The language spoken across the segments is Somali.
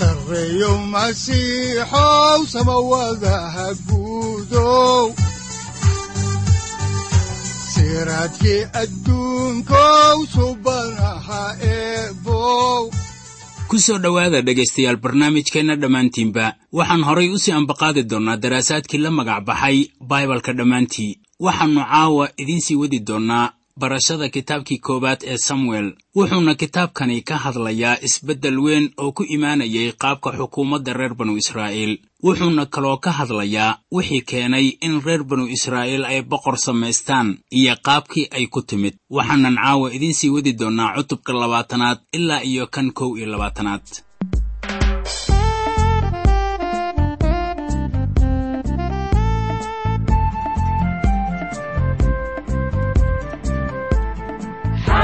sareyow masiixow samawadaha guudow siraadkii adduunkow subanaha eebow ku soo dhowaada dhegaystayaal barnaamijkeenna dhammaantiinba waxaan horay u sii ambaqaadi doonnaa daraasaadkii la magac baxay baibalka dhammaantii. Waxaannu caawa idiin sii wadi doonnaa barashada kitaabkii koowaad ee samuel wuxuuna kitaabkani ka hadlayaa isbeddel weyn oo ku imaanayay qaabka xukuumadda reer banu israa'iil. Wuxuuna kaloo ka hadlayaa wixii keenay in reer banu israa'iil ay boqor samaystaan iyo qaabkii ay ku timid. Waxaanan caawa idiin sii wadi doonnaa cutubka labaatanaad ilaa iyo kan kow iyo labaatanaad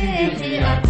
waajibay geridu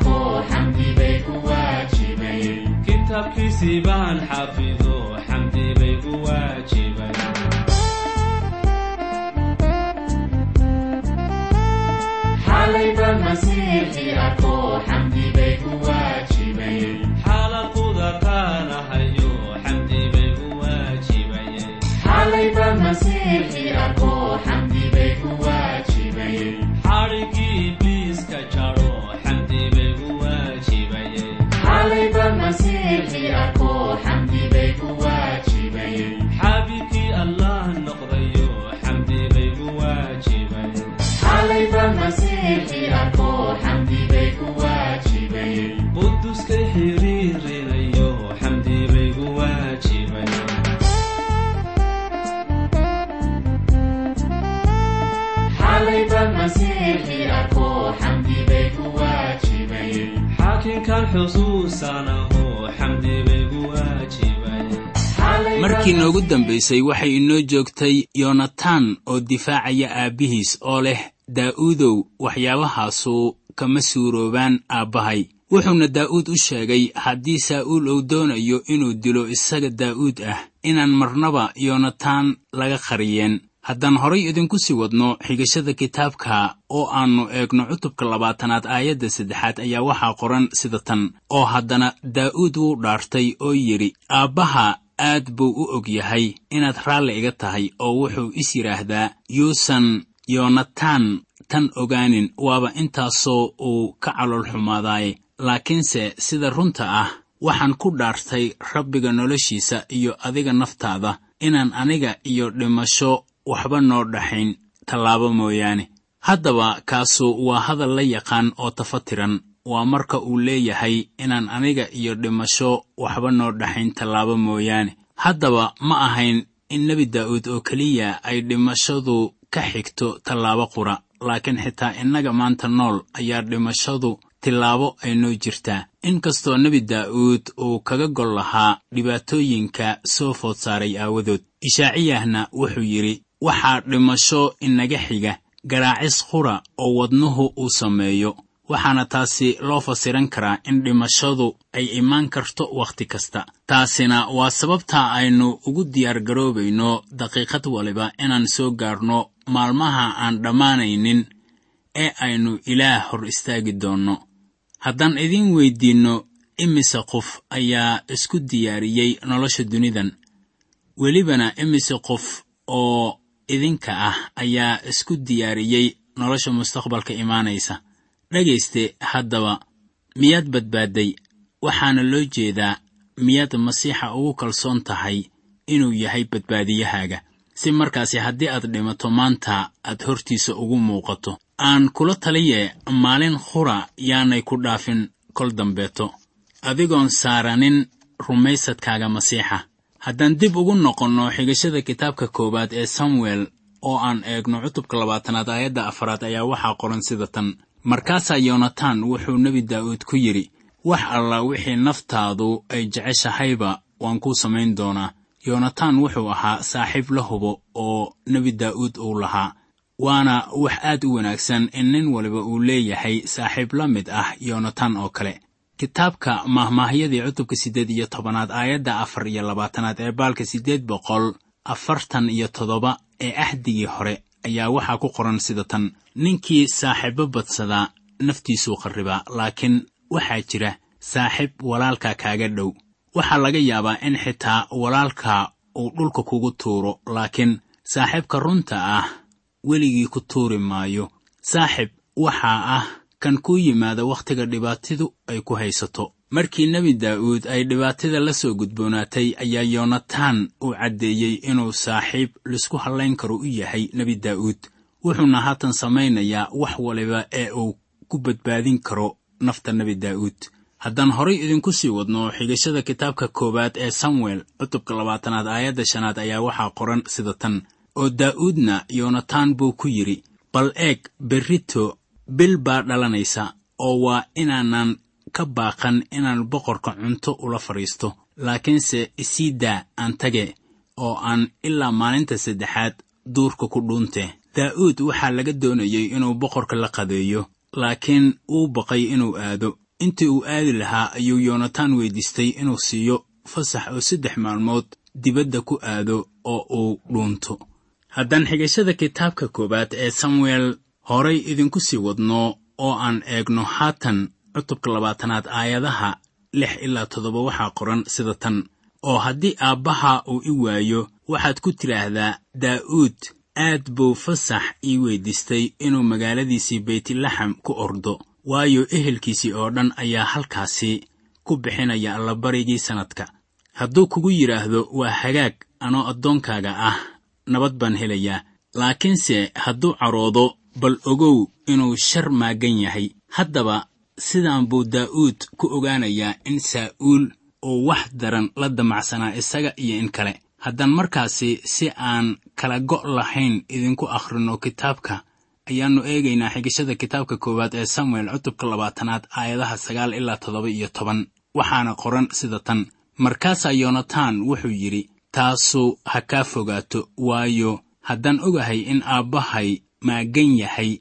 kitaabkiisii baan xafido xamdi bay gu waajibay. Xalaquda qaanahayo xamdi bay gu waajibay markii noogu dambaysay waxay inoo joogtay yonatan oo difaacaya aabbihiis oo leh daa'uudow. Waxyaabahaasu kama suuroobaan aabbahay. Wuxuuna daa'uud u sheegay haddii saa'uul uu doonayo inuu dilo isaga daa'uud ah inaan marnaba yonatan laga qariyeen haddaan horay idinku sii wadno xigashada kitaabka oo aannu eegno cutubka labaatanaad aayadda saddexaad ayaa waxaa qoran sida tan oo haddana daa'uud wuu dhaartay oo yidhi aabbaha aad buu u og yahay inaad raalli iga tahay oo wuxuu is yidhaahdaa yuusan yoonataan tan ogaanin waaba intaasoo uu ka calool xumaadaaye laakiinse sida runta ah waxaan ku dhaartay rabbiga noloshiisa iyo adiga naftaada inaan aniga iyo dhimasho waxba noo dhaxayn tallaabo mooyaane. Haddaba kaasu waa hadal la yaqaan oo tafatiran. Waa marka uu leeyahay inaan aniga iyo dhimasho waxba noo dhaxayn tallaabo mooyaane. Haddaba ma ahayn in nebi daa'uud oo keliya ay dhimashadu ka xigto tallaabo qura laakiin xitaa innaga maanta nool ayaa dhimashadu tillaabo ay noo jirtaa. Inkastoo nebi daa'uud uu kaga gol lahaa dhibaatooyinka soo food saaray aawadood ishaaciyahna wuxuu yidhi waxaa dhimasho inaga xiga garaacis qura oo wadnuhu uu sameeyo. Waxaana taasi loo fasiran karaa in dhimashadu ay imaan karto wakhti kasta. Taasina waa sababta aynu ugu diyaargaroobayno daqiiqad waliba inaan soo gaarno maalmaha aan dhammaanaynin ee aynu ilaah hor istaagi doonno. Haddaan idiin weyddiinno imise qof ayaa isku diyaariyey nolosha dunidan? Welibana imise qof oo idinka ah ayaa isku diyaariyey nolosha mustaqbalka imaanaysa. Dhegayste haddaba miyaad badbaadday waxaana loo jeedaa miyaad masiixa ugu kalsoon tahay inuu yahay badbaadiyahaaga? Si markaasi haddii aad dhimato maanta aad hortiisa ugu muuqato. Aan kula taliye maalin khura yaanay ku dhaafin kol dambeeto. Adigoon saaranin rumaysadkaaga masiixa haddaan dib ugu noqonno xigashada kitaabka koowaad ee samuel oo aan eegno cutubka labaatanaad aayadda afaraad ayaa waxaa qoran sida tan. Markaasaa yonatan wuxuu nebi daa'uud ku yidhi wax alla wixii naftaadu ay jeceshahayba waan kuu samayn doonaa. Yonatan wuxuu ahaa saaxiib la hubo oo nebi daa'uud uu lahaa waana wax aad u wanaagsan in nin waliba uu leeyahay saaxiib la mid ah yonatan oo kale kitaabka mahmaahyadii cutubka siddeed iyo tobanaad aayadda afar iyo labaatanaad ee baalka siddeed boqol afartan iyo toddoba ee axdigii hore ayaa waxaa ku qoran sida tan ninkii saaxiibbo badsadaa naftiisuu qarribaa laakiin waxaa jira saaxiib walaalka kaaga dhow. Waxaa laga yaabaa in xitaa walaalka uu dhulka kugu tuuro laakiin saaxiibka runta ah weligii ku tuuri maayo. Saaxib waxaa ah kan kuu yimaada wakhtiga dhibaatidu ay ku haysato. Markii nebi daa'uud ay dhibaatada la soo gudboonaatay ayaa yonatan uu caddeeyey inuu saaxiib la isku hallayn karo u yahay nebi daa'uud wuxuuna haatan samaynayaa wax waliba ee uu ku badbaadin karo nafta nebi daa'uud haddaan horay idinku sii wadno xigashada kitaabka koowaad ee samuel cutubka labaatanaad aayadda shanaad ayaa waxaa qoran sida tan. Oo daa'uudna yonatan buu ku yidhi bal eeg berrito bil baa dhalanaysa oo waa inaanan ka baaqan inaan boqorka cunto ula fadhiisto. Laakiinse isii daa aan tage oo aan ilaa maalinta saddexaad duurka ku dhuunte. Daa'uud waxaa laga doonayey inuu boqorka la qadeeyo laakiin uu baqay inuu aado. Intii uu aadi lahaa ayuu yonatan weydiistay inuu siiyo fasax oo saddex maalmood dibadda ku aado oo uu dhuunto. Haddaan xigashada kitaabka koowaad ee samuel horay idinku sii wadno oo aan eegno haatan cutubka labaatanaad aayadaha lix ilaa toddoba waxaa qoran sida tan oo haddii aabbaha uu i waayo waxaad ku tidhaahdaa daa'uud aad buu fasax ii weyddiistay inuu magaaladiisii beytlaxam ku ordo waayo ehelkiisii oo dhan ayaa halkaasi ku bixinaya allabarigii sannadka hadduu kugu yidhaahdo waa hagaag anoo addoonkaaga ah nabad baan helayaa laakiinse hadduu caroodo bal ogow inuu shar maaggan yahay. Haddaba sidaan buu daa'uud ku ogaanayaa in saa'uul uu wax daran la damacsanaa isaga iyo in kale. Haddaan markaasi si aan kala go' lahayn idinku akhrino kitaabka ayaannu eegaynaa xigashada kitaabka koowaad ee samuel cutubka labaatanaad aayadaha sagaal ilaa toddoba iyo toban. Waxaana qoran sida tan. Markaasaa yonatan wuxuu yidhi taasu ha kaa fogaato waayo haddaan ogahay in aabbahay maaggan yahay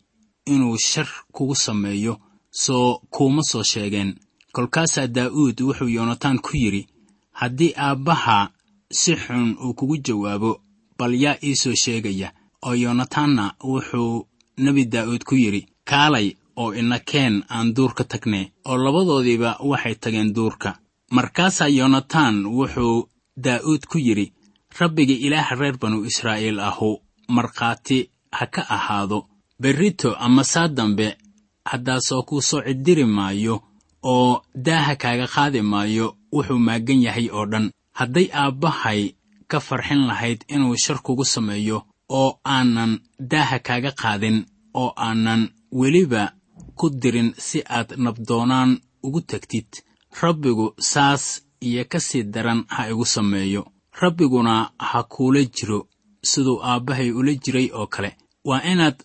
inuu shar kugu sameeyo soo kuuma soo sheegeen. Kolkaasaa daa'uud wuxuu yonatan ku yidhi haddii aabbaha si xun uu kugu jawaabo bal yaa ii soo sheegaya. Oo yonatanna wuxuu nebi daa'uud ku yidhi kaalay oo ina keen aan duurka tagne oo labadoodiiba waxay tageen duurka. Markaasaa yonatan wuxuu daa'uud ku yidhi rabbiga ilaaha reer banu israa'iil ahu markhaati ha ka ahaado. Berrito ama saa dambe haddaasoo kuu soo ciddiri maayo oo daaha kaaga qaadi maayo wuxuu maaggan yahay oo dhan. Hadday aabbahay ka farxin lahayd inuu shar kugu sameeyo oo aanan daaha kaaga qaadin oo aanan weliba ku dirin si aad nabdoonaan ugu tegtid rabbigu saas iyo ka sii daran ha igu sameeyo. Rabbiguna ha kuula jiro siduu aabbahay ula jiray oo kale. Waa inaad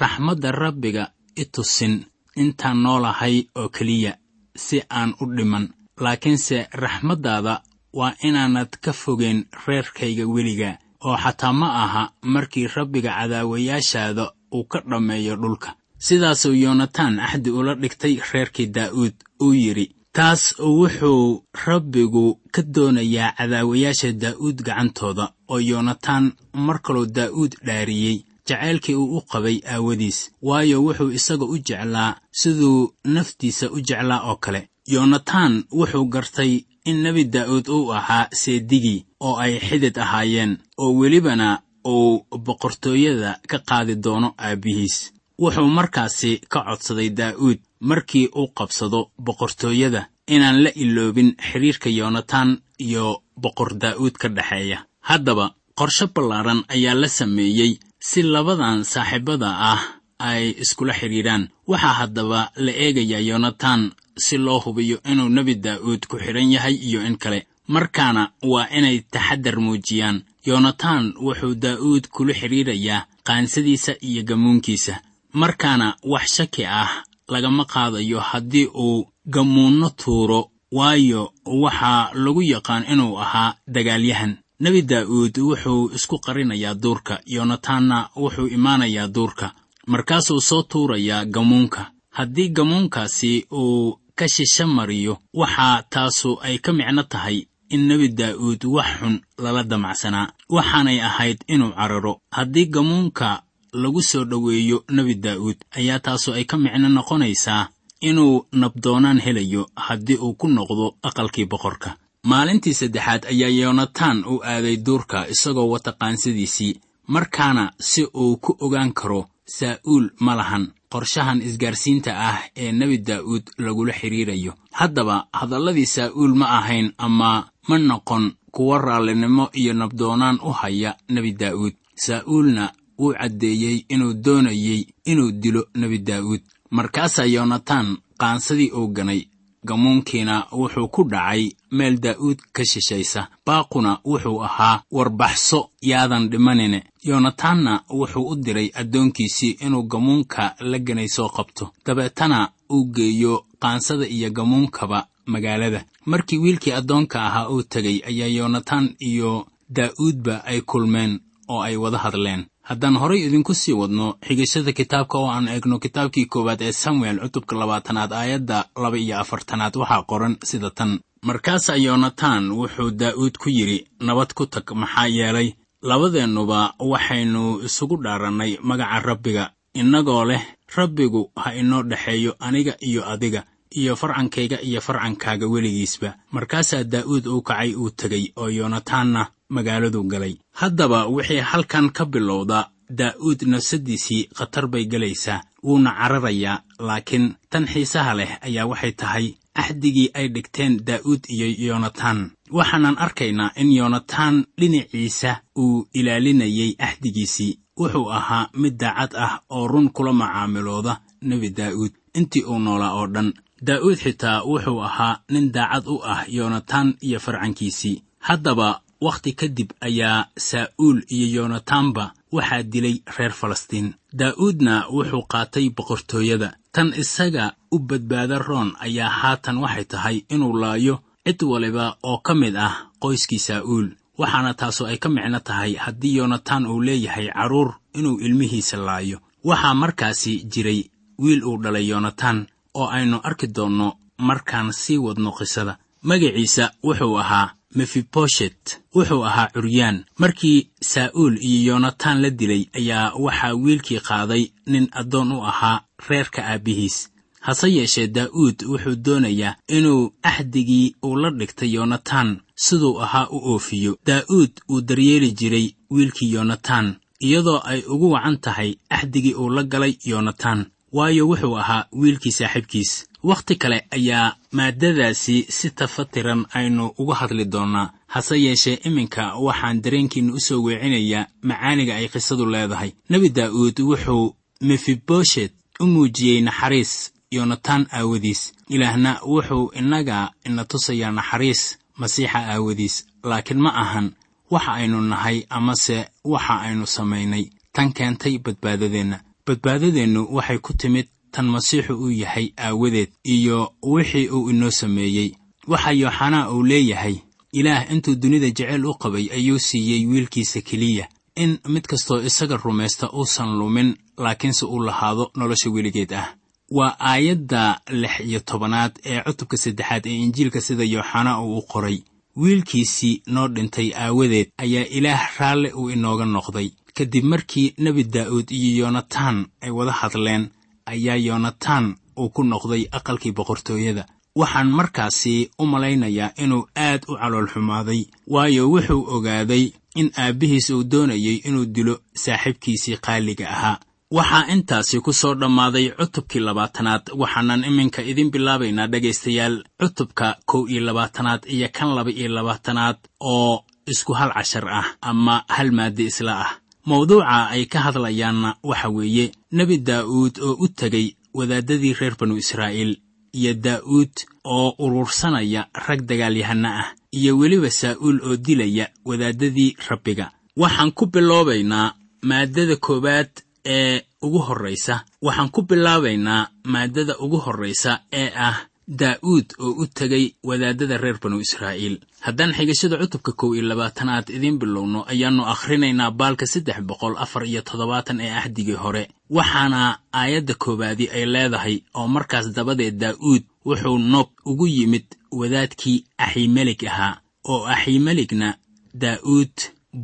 raxmadda rabbiga i tusin intaan noolahay oo keliya si aan u dhiman. Laakiinse raxmaddaada waa inaanad ka fogeyn reerkayga weliga oo xataa ma aha markii rabbiga cadaawayaashaada uu ka dhammeeyo dhulka. Sidaasuu yoonataan axdi ula dhigtay reerkii daa'uud uu yidhi taas wuxuu rabbigu ka doonayaa cadaawayaasha daa'uud gacantooda oo yoonataan mar kaloo daa'uud dhaariyey. Jacaylkii uu u qabay aawadiis waayo wuxuu isaga u jeclaa siduu naftiisa u jeclaa oo kale. Yoonataan wuxuu gartay in nebi daa'uud uu ahaa seedigii oo ay xidid ahaayeen oo welibana uu boqortooyada ka qaadi doono aabbihiis wuxuu markaasi ka codsaday daa'uud markii uu qabsado boqortooyada inaan la iloobin xidhiirka yoonataan iyo boqor daa'uud ka dhexeeya haddaba qorshe ballaaran ayaa la sameeyey si labadan saaxiibada ah ay iskula xidhiidhaan waxaa haddaba la eegayaa yoonataan si loo hubiyo inuu nebi daa'uud ku xidhan yahay iyo in kale. Markaana waa inay taxaddar muujiyaan. Yoonataan wuxuu daa'uud kula xidhiidhayaa qaansadiisa iyo gamuunkiisa markaana wax shaki ah lagama qaadayo haddii uu gamuunno tuuro waayo waxaa lagu yaqaan inuu ahaa dagaalyahan. Nebi daa'uud wuxuu isku qarinayaa duurka yoonataanna wuxuu imaanayaa duurka. Markaasuu soo tuurayaa gamuunka haddii gamuunkaasi uu ka shisho mariyo waxaa taasu ay ka micno tahay in nebi daa'uud wax xun lala damacsanaa. Waxaanay ahayd inuu cararo. Haddii gamuunka lagu soo dhoweeyo nebi daa'uud ayaa taasu ay ka micno noqonaysaa inuu nabdoonaan helayo haddii uu ku noqdo aqalkii boqorka. Maalintii saddexaad ayaa yoonataan u aaday duurka isagoo wata qaansadiisii markaana si uu ku ogaan karo saa'uul ma lahan qorshahan isgaarsiinta ah ee nebi daa'uud lagula xidhiirayo haddaba hadalladii saa'uul ma ahayn ama ma noqon kuwo raallinimo iyo nabdoonaan u haya nebi daa'uud saa'uulna wuu caddeeyey inuu doonayey inuu dilo nebi daa'uud markaasaa yoonataan qaansadii uu ganay. Gamuunkiina wuxuu ku dhacay meel daa'uud ka shishaysa baaquna wuxuu ahaa warbaxso yaadan dhimanine. Yoonataanna wuxuu u diray addoonkiisii inuu gamuunka la ganay soo qabto. Dabeetana uu geeyo qaansada iyo gamuunkaba magaalada. Markii wiilkii addoonka ahaa uu tegey ayaa yoonataan iyo daa'uudba ay kulmeen oo ay wada hadleen haddaan horay idinku sii wadno xigashada kitaabka oo aan eegno kitaabkii koowaad ee samuel cutubka labaatanaad aayadda laba iyo afartanaad waxaa qoran sida tan. Markaasaa yoonataan wuxuu daa'uud ku yidhi nabad ku tag maxaa yeelay labadeennuba waxaynu isugu dhaarannay magaca rabbiga. Innagoo leh rabbigu ha inoo dhexeeyo aniga iyo adiga iyo farcankayga iyo farcankaaga weligiisba. Markaasaa daa'uud uu kacay uu tegey oo yoonataanna magaaladu galay. Haddaba wixii halkan ka bilowda daa'uud nafsaddiisii khatar bay gelaysaa wuuna cararayaa laakiin tan xiisaha leh ayaa waxay tahay axdigii ay dhigteen daa'uud iyo yoonataan waxaanan arkaynaa in yoonataan dhinaciisa uu ilaalinayay axdigiisii wuxuu ahaa mid daacad ah oo run kula macaamilooda nebi daa'uud. Intii uu noolaa oo dhan daa'uud xitaa wuxuu ahaa nin daacad u ah yoonataan iyo farcankiisii. Haddaba wakhti kadib ayaa saa'uul iyo yoonataanba waxaa dilay reer falastiin. Daa'uudna wuxuu qaatay boqortooyada. Tan isaga u badbaada roon ayaa haatan waxay tahay inuu laayo cid waliba oo ka mid ah qoyskii saa'uul waxaana taasu ay ka micno tahay haddii yoonataan uu leeyahay carruur inuu ilmihiisa laayo. Waxaa markaasi jiray wiil uu dhalay yoonataan oo aynu arki doonno markaan sii wadno qisada. Magaciisa wuxuu ahaa mefiboshet wuxuu ahaa curyaan. Markii saa'uul iyo yoonataan la dilay ayaa waxaa wiilkii qaaday nin addoon u ahaa reerka aabbihiis hase yeeshee daa'uud wuxuu doonayaa inuu axdigii uu la dhigtay yonatan siduu ahaa u oofiyo. Daa'uud uu daryeeli jiray wiilkii yonatan iyadoo ay ugu wacan tahay axdigii uu la galay yonatan waayo wuxuu ahaa wiilkii saaxiibkiis. Wakhti kale ayaa maaddadaasi si tafatiran aynu uga hadli doonnaa hase yeeshee iminka waxaan dareenkiinna u soo weecinayaa macaaniga ay qisadu leedahay. Nebi daa'uud wuxuu mefiboshet u muujiyey naxariis yonatan aawadiis. Ilaahna wuxuu innaga ina tusayaa naxariis masiixa aawadiis. Laakiin ma ahan waxa aynu nahay amase waxa aynu samaynay. Tan keentay badbaadadeenna. Badbaadadeennu waxay ku timid tan masiixu uu yahay aawadeed iyo wixii uu inoo sameeyey. Waxa yooxanaa uu leeyahay ilaah intuu dunida jeceyl u qabay ayuu siiyey wiilkiisa keliya. In mid kastoo isaga rumaysta uusan lumin laakiinse uu lahaado nolosha weligeed ah. Waa aayadda lix iyo tobanaad ee cutubka saddexaad ee injiilka sida yooxanaa uu u qoray. Wiilkiisii noo dhintay aawadeed ayaa ilaah raalle uu inooga noqday. Kadib markii nebi daa'uud iyo yonatan ay wada hadleen ayaa yonatan uu ku noqday aqalkii boqortooyada. Waxaan markaasi u malaynayaa inuu aad u calool xumaaday waayo wuxuu ogaaday in aabbihiis uu doonayay inuu dilo saaxiibkiisii qaaliga ahaa. Waxaa intaasi ku soo dhammaaday cutubkii labaatanaad waxaanan iminka idin bilaabaynaa dhegaystayaal cutubka kow iyo labaatanaad iyo kan laba iyo labaatanaad oo isku hal cashar ah ama hal maaddi isla ah. Mawduuca ay ka hadlayaanna waxa weeye nebi daa'uud oo u tegay wadaaddadii reer banu israa'iil iyo daa'uud oo urursanaya rag dagaalyahanno ah iyo weliba saa'uul oo dilaya wadaaddadii rabbiga. Waxaan ku biloobaynaa maaddada koowaad ee ugu horraysa. Waxaan ku bilaabaynaa maaddada ugu horraysa ee ah daa'uud oo u tegay wadaaddada reer banu israa'iil. Haddaan xigashada cutubka kow iyo labaatanaad idiin bilowno ayaannu akhrinaynaa baalka saddex boqol afar iyo toddobaatan ee axdigii hore. Waxaana aayadda koowaadi ay leedahay oo markaas dabadeed daa'uud wuxuu noob ugu yimid wadaadkii aximelig ahaa oo aximeligna daa'uud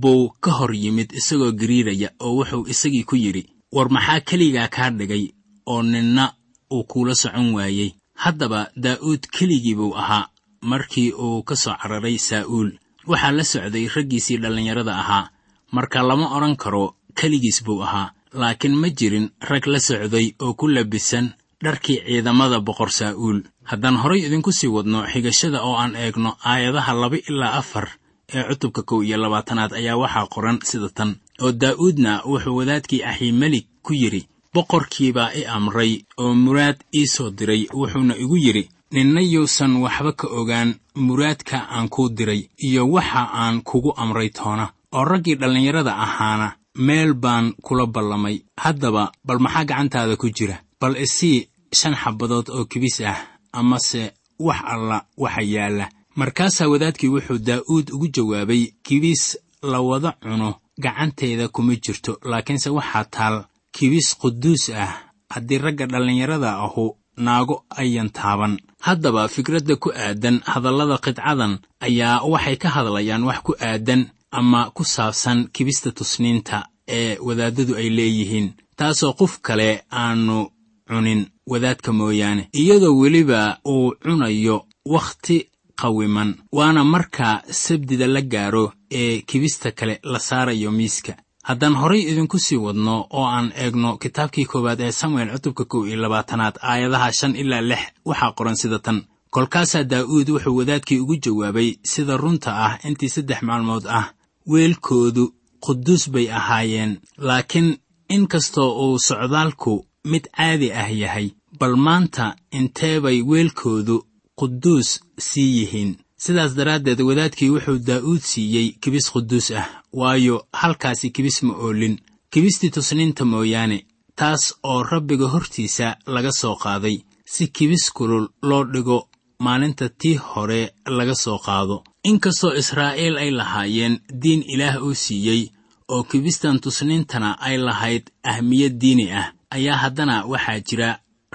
buu ka hor yimid isagoo gariiraya oo wuxuu isagii ku yidhi war maxaa keligaa kaa dhigay oo ninna uu kuula socon waayey haddaba daa'uud keligii buu ahaa markii uu ka soo cararay saa'uul. Waxaa la socday raggiisii dhallinyarada ahaa. Marka lama odhan karo keligiis buu ahaa. Laakiin ma jirin rag la socday oo ku labisan dharkii ciidamada boqor saa'uul. Haddaan horay idinku sii wadno xigashada oo aan eegno aayadaha laba ilaa afar ee cutubka kow iyo labaatanaad ayaa waxaa qoran sida tan oo daa'uudna wuxuu wadaadkii axiimelig ku yidhi boqorkiibaa i amray oo muraad ii soo diray wuxuuna igu yidhi ninna yuusan waxba ka ogaan muraadka aan kuu diray iyo waxa aan kugu amray toona oo raggii dhallinyarada ahaana meel baan kula ballamay. Haddaba bal maxaa gacantaada ku jira? Bal isii shan xabbadood oo kibis ah amase wax alla waxa yaalla. Markaasaa wadaadkii wuxuu daa'uud ugu jawaabay kibis la wada cuno gacantayda kuma jirto laakiinse waxaa taal kibis quduus ah haddii ragga dhallinyarada ahu naago ayan taaban. Haddaba fikradda ku aadan hadallada qidcadan ayaa waxay ka hadlayaan wax ku aadan ama ku saabsan kibista tusniinta ee wadaaddadu ay leeyihiin taasoo qof kale aanu cunin wadaadka mooyaane. Iyadoo weliba uu cunayo wakhti qawiman waana marka sabdida la gaaro ee kibista kale la saarayo miiska haddaan horay idinku sii wadno oo aan eegno kitaabkii koowaad ee samuel cutubka kow iyo labaatanaad aayadaha shan ilaa lix waxaa qoran sida tan. Kolkaasaa daa'uud wuxuu wadaadkii ugu jawaabay sida runta ah intii saddex maalmood ah. Weelkoodu quduus bay ahaayeen laakiin in kastoo uu socdaalku mid caadi ah yahay bal maanta intee bay weelkoodu quduus sii yihiin sidaas daraaddeed wadaadkii wuxuu daa'uud siiyey kibis quduus ah waayo halkaasi kibis ma oolin. Kibistii tusniinta mooyaane taas oo rabbiga hortiisa laga soo qaaday. Si kibis kulul loo dhigo maalinta tii hore laga soo qaado. Inkastoo israa'iil ay lahaayeen diin ilaah uu siiyey oo kibistan tusniintana ay lahayd ahmiyad diini ah ayaa haddana waxaa jira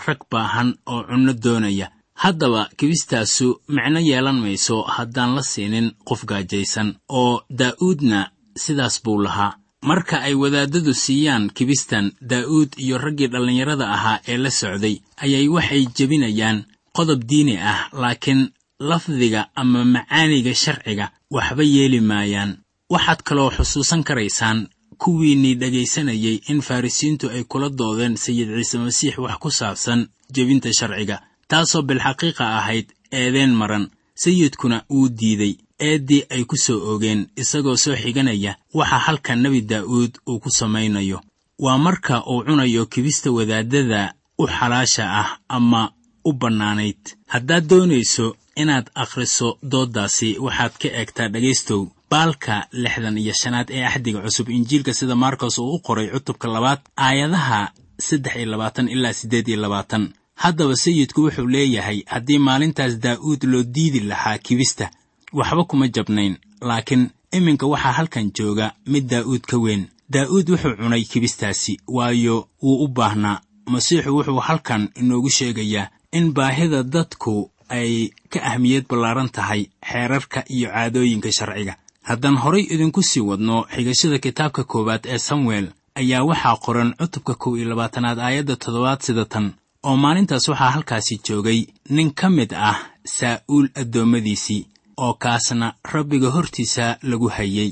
rag baahan oo cunno doonaya haddaba kibistaasu micno yeelan mayso haddaan la siinin qof gaajaysan oo daa'uudna sidaas buu lahaa. Marka ay wadaadadu siiyaan kibistan daa'uud iyo raggii dhallinyarada ahaa ee la socday ayay waxay jebinayaan qodob diini ah laakiin lafdiga ama macaaniga sharciga waxba yeeli maayaan. Waxaad kaloo xusuusan karaysaan kuwiinnii dhegaysanayay in farrisiintu ay kula doodeen sayid ciise masiix wax ku saabsan jebinta sharciga taasoo bilxaqiiqa ahayd eedeen maran. Sayidkuna wuu diiday eeddii ay ku soo oogeen isagoo soo xiganaya waxa halka nebi daa'uud uu ku samaynayo. Waa marka uu cunayo kibista wadaadada u xalaasha ah ama u bannaanayd. Haddaad doonayso inaad akhriso dooddaasi waxaad ka eegtaa dhegaystow baalka lixdan iyo shanaad ee axdiga cusub injiilka sida markos uu u qoray cutubka labaad aayadaha saddex iyo labaatan ilaa siddeed iyo labaatan haddaba sayidku wuxuu leeyahay haddii maalintaas daa'uud loo diidi lahaa kibista waxba kuma jabnayn laakiin iminka waxaa halkan jooga mid daa'uud ka weyn. Daa'uud wuxuu cunay kibistaasi waayo wuu u baahnaa. Masiixu wuxuu halkan inoogu sheegayaa in baahida dadku ay ka ahmiyad ballaaran tahay xeerarka iyo caadooyinka sharciga. Haddaan horay idinku sii wadno xigashada kitaabka koowaad ee samuel ayaa waxaa qoran cutubka kow iyo labaatanaad aayadda toddobaad sida tan oo maalintaas waxaa halkaasi joogay nin ka mid ah saa'uul addoommadiisii oo kaasna rabbiga hortiisa lagu hayey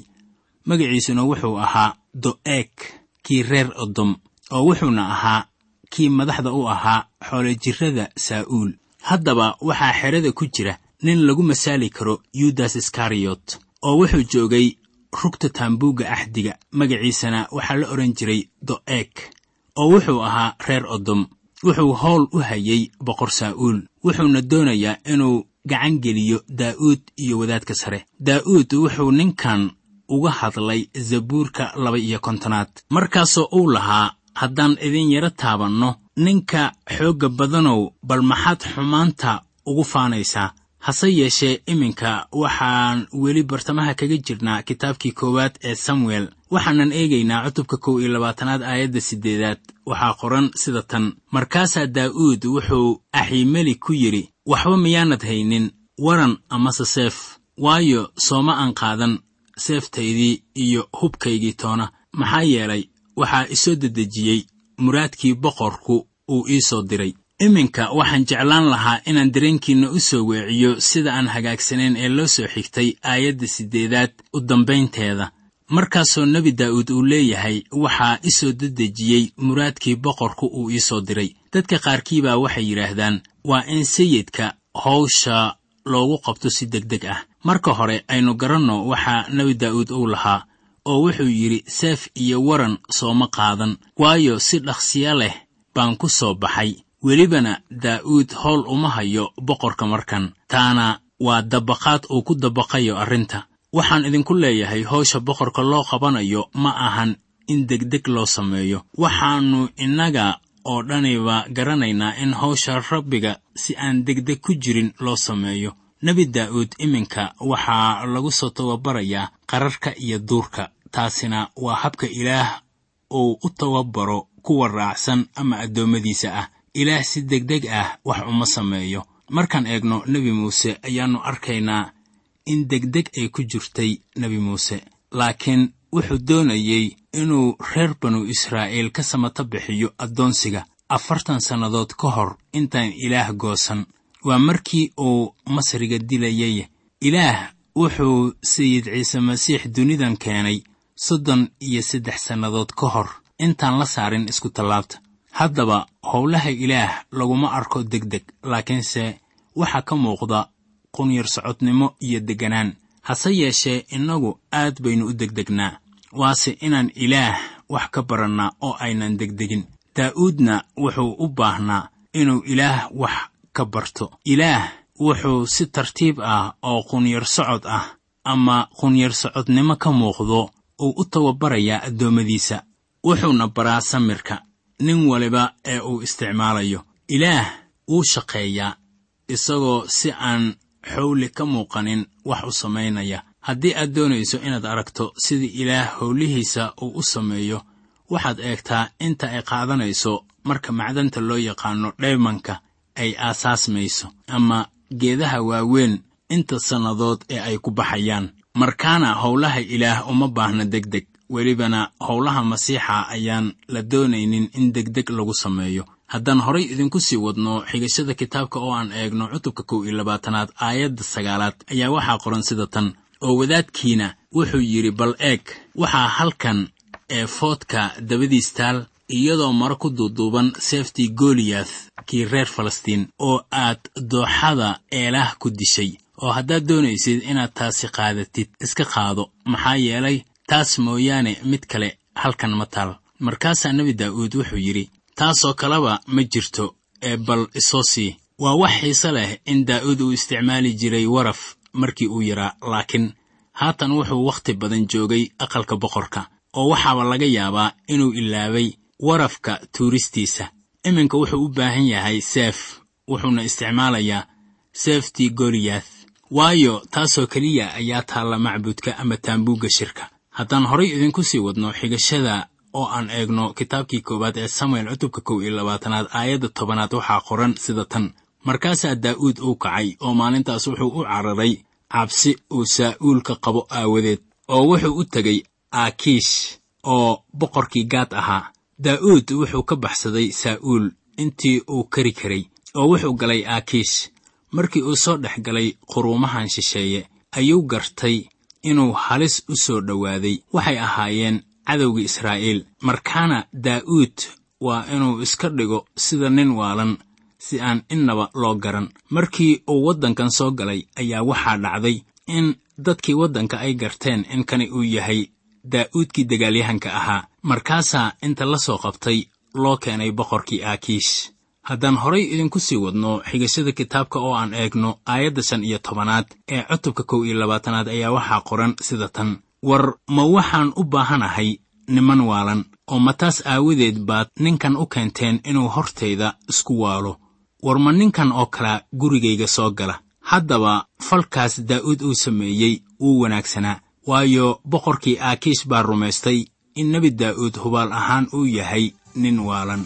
magaciisuna wuxuu ahaa do'eeg kii reer odom oo wuxuuna ahaa kii madaxda u ahaa xoolojirrada saa'uul haddaba waxaa xerada ku jira nin lagu masaali karo yudas iskariyot oo wuxuu joogay rugta taambuugga axdiga. Magaciisana waxaa la odhan jiray do'eeg oo wuxuu ahaa reer odom wuxuu howl u hayay boqor saa'uul wuxuuna doonayaa inuu gacan geliyo daa'uud iyo wadaadka sare. Daa'uud wuxuu ninkan uga hadlay zabuurka laba iyo kontonaad. Markaasoo uu lahaa haddaan idin yaro taabanno ninka xoogga badanow bal maxaad xumaanta ugu faanaysaa hase yeeshee iminka waxaan weli bartamaha kaga jirnaa kitaabkii koowaad ee samuel. Waxaanan eegaynaa cutubka kow iyo labaatanaad aayadda siddeedaad. Waxaa qoran sida tan. Markaasaa daa'uud wuxuu axiimeli ku yidhi waxba miyaanad haynin waran amase seef. Waayo sooma aan qaadan seeftaydii iyo hubkaygii toona. Maxaa yeelay waxaa isoo dedejiyey muraadkii boqorku uu ii soo diray iminka waxaan jeclaan lahaa inaan dareenkiinna u soo weeciyo sida aan hagaagsanayn ee loo soo xigtay aayadda siddeedaad u dambaynteeda. Markaasoo nebi daa'uud uu leeyahay waxaa i soo dedejiyey muraadkii boqorku uu ii soo diray. Dadka qaarkii baa waxay yidhaahdaan waa in sayidka howsha loogu qabto si degdeg ah. Marka hore aynu garanno waxaa nebi daa'uud uu lahaa oo wuxuu yidhi seef iyo waran sooma qaadan waayo si dhaqsiya leh baan ku soo baxay welibana daa'uud howl uma hayo boqorka markan. Taana waa dabaqaad uu ku dabaqayo arrinta. Waxaan idinku leeyahay howsha boqorka loo qabanayo ma ahan in degdeg loo sameeyo. Waxaannu innaga oo dhaniba garanaynaa in howsha rabbiga si aan degdeg ku jirin loo sameeyo. Nebi daa'uud iminka waxaa lagu soo tababarayaa qararka iyo duurka. Taasina waa habka ilaah uu u tababaro kuwa raacsan ama addoommadiisa ah ilaah si degdeg ah wax uma sameeyo. Markaan eegno nebi muuse ayaannu arkaynaa in degdeg ay ku jirtay nebi muuse. Laakiin wuxuu doonayey inuu reer banu israa'iil ka samata bixiyo addoonsiga afartan sannadood ka hor intaan ilaah goosan. Waa markii uu masriga dilayay. Ilaah wuxuu sayid ciise masiix dunidan keenay soddon iyo saddex sannadood ka hor intaan la saarin isku tallaabta haddaba howlaha ilaah laguma arko degdeg laakiinse waxaa ka muuqda qunyar socodnimo iyo degganaan. Hase yeeshee innagu aad baynu u degdegnaa. Waase inaan ilaah wax ka barannaa oo aynan degdegin. Daa'uudna wuxuu u baahnaa inuu ilaah wax ka barto. Ilaah wuxuu si tartiib ah oo qunyar socod ah ama qunyar socodnimo ka muuqdo uu u tababarayaa addoommadiisa. Wuxuuna baraa samirka nin waliba ee uu isticmaalayo. Ilaah wuu shaqeeyaa isagoo si aan xowli ka muuqanin wax u samaynaya. Haddii aad doonayso inaad aragto sida ilaah howlihiisa uu u sameeyo waxaad eegtaa inta ay qaadanayso marka macdanta loo yaqaano dhaymanka ay aasaasmayso ama geedaha waaweyn inta sannadood ee ay ku baxayaan. Markaana howlaha ilaah uma baahna degdeg welibana howlaha masiixa ayaan la doonaynin in degdeg lagu sameeyo. Haddaan horay idinku sii wadno xigashada kitaabka oo aan eegno cutubka kow iyo labaatanaad aayadda sagaalaad ayaa waxaa qoran sida tan. Oo wadaadkiina wuxuu yidhi bal eeg waxaa halkan ee foodka dabadiis taal iyadoo maro ku duuduuban seeftii goliyath kii reer falastiin oo aad dooxada eelaah ku dishay. Oo haddaad doonaysid inaad taasi qaadatid iska qaado. Maxaa yeelay taas mooyaane mid kale halkan ma taal. Markaasaa nebi daa'uud wuxuu yidhi taasoo kaleba ma jirto ee bal isoo sii. Waa wax xiise leh in daa'uud uu isticmaali jiray waraf markii uu yaraa laakiin haatan wuxuu wakhti badan joogay aqalka boqorka oo waxaaba laga yaabaa inuu ilaabay warafka tuuristiisa. Iminka wuxuu u baahan yahay seef wuxuuna isticmaalayaa seeftii goliyath. Waayo taasoo keliya ayaa taalla macbudka ama taambuugga shirka haddaan horay idinku sii wadno xigashada oo aan eegno kitaabkii koowaad ee samuel cutubka kow iyo labaatanaad aayadda tobanaad waxaa qoran sida tan. Markaasaa daa'uud uu kacay oo maalintaas wuxuu u cararay cabsi uu saa'uulka qabo aawadeed oo wuxuu u tegey aakiish oo boqorkii gaad ahaa. Daa'uud wuxuu ka baxsaday saa'uul intii uu kari karay oo wuxuu galay aakiish. Markii uu soo dhex galay quruumahan shisheeye ayuu gartay inuu halis u soo dhowaaday waxay ahaayeen cadowgii israa'iil markaana daa'uud waa inuu iska dhigo sida nin waalan si aan innaba loo garan. Markii uu waddankan soo galay ayaa waxaa dhacday in dadkii waddanka ay garteen in kani uu yahay daa'uudkii dagaalyahanka ahaa. Markaasaa inta la soo qabtay loo keenay boqorkii aakiish haddaan horay idinku sii wadno xigashada kitaabka oo aan eegno aayadda shan iyo tobanaad ee cutubka kow iyo labaatanaad ayaa waxaa qoran sida tan. War ma waxaan u baahanahay niman waalan oo ma taas aawadeed baad ninkan u keenteen inuu hortayda isku waalo. War ma ninkan oo kalea gurigayga soo gala. Haddaba falkaas daa'uud uu sameeyey wuu wanaagsanaa. Waayo boqorkii aakiish baa rumaystay in nebi daa'uud hubaal ahaan uu yahay nin waalan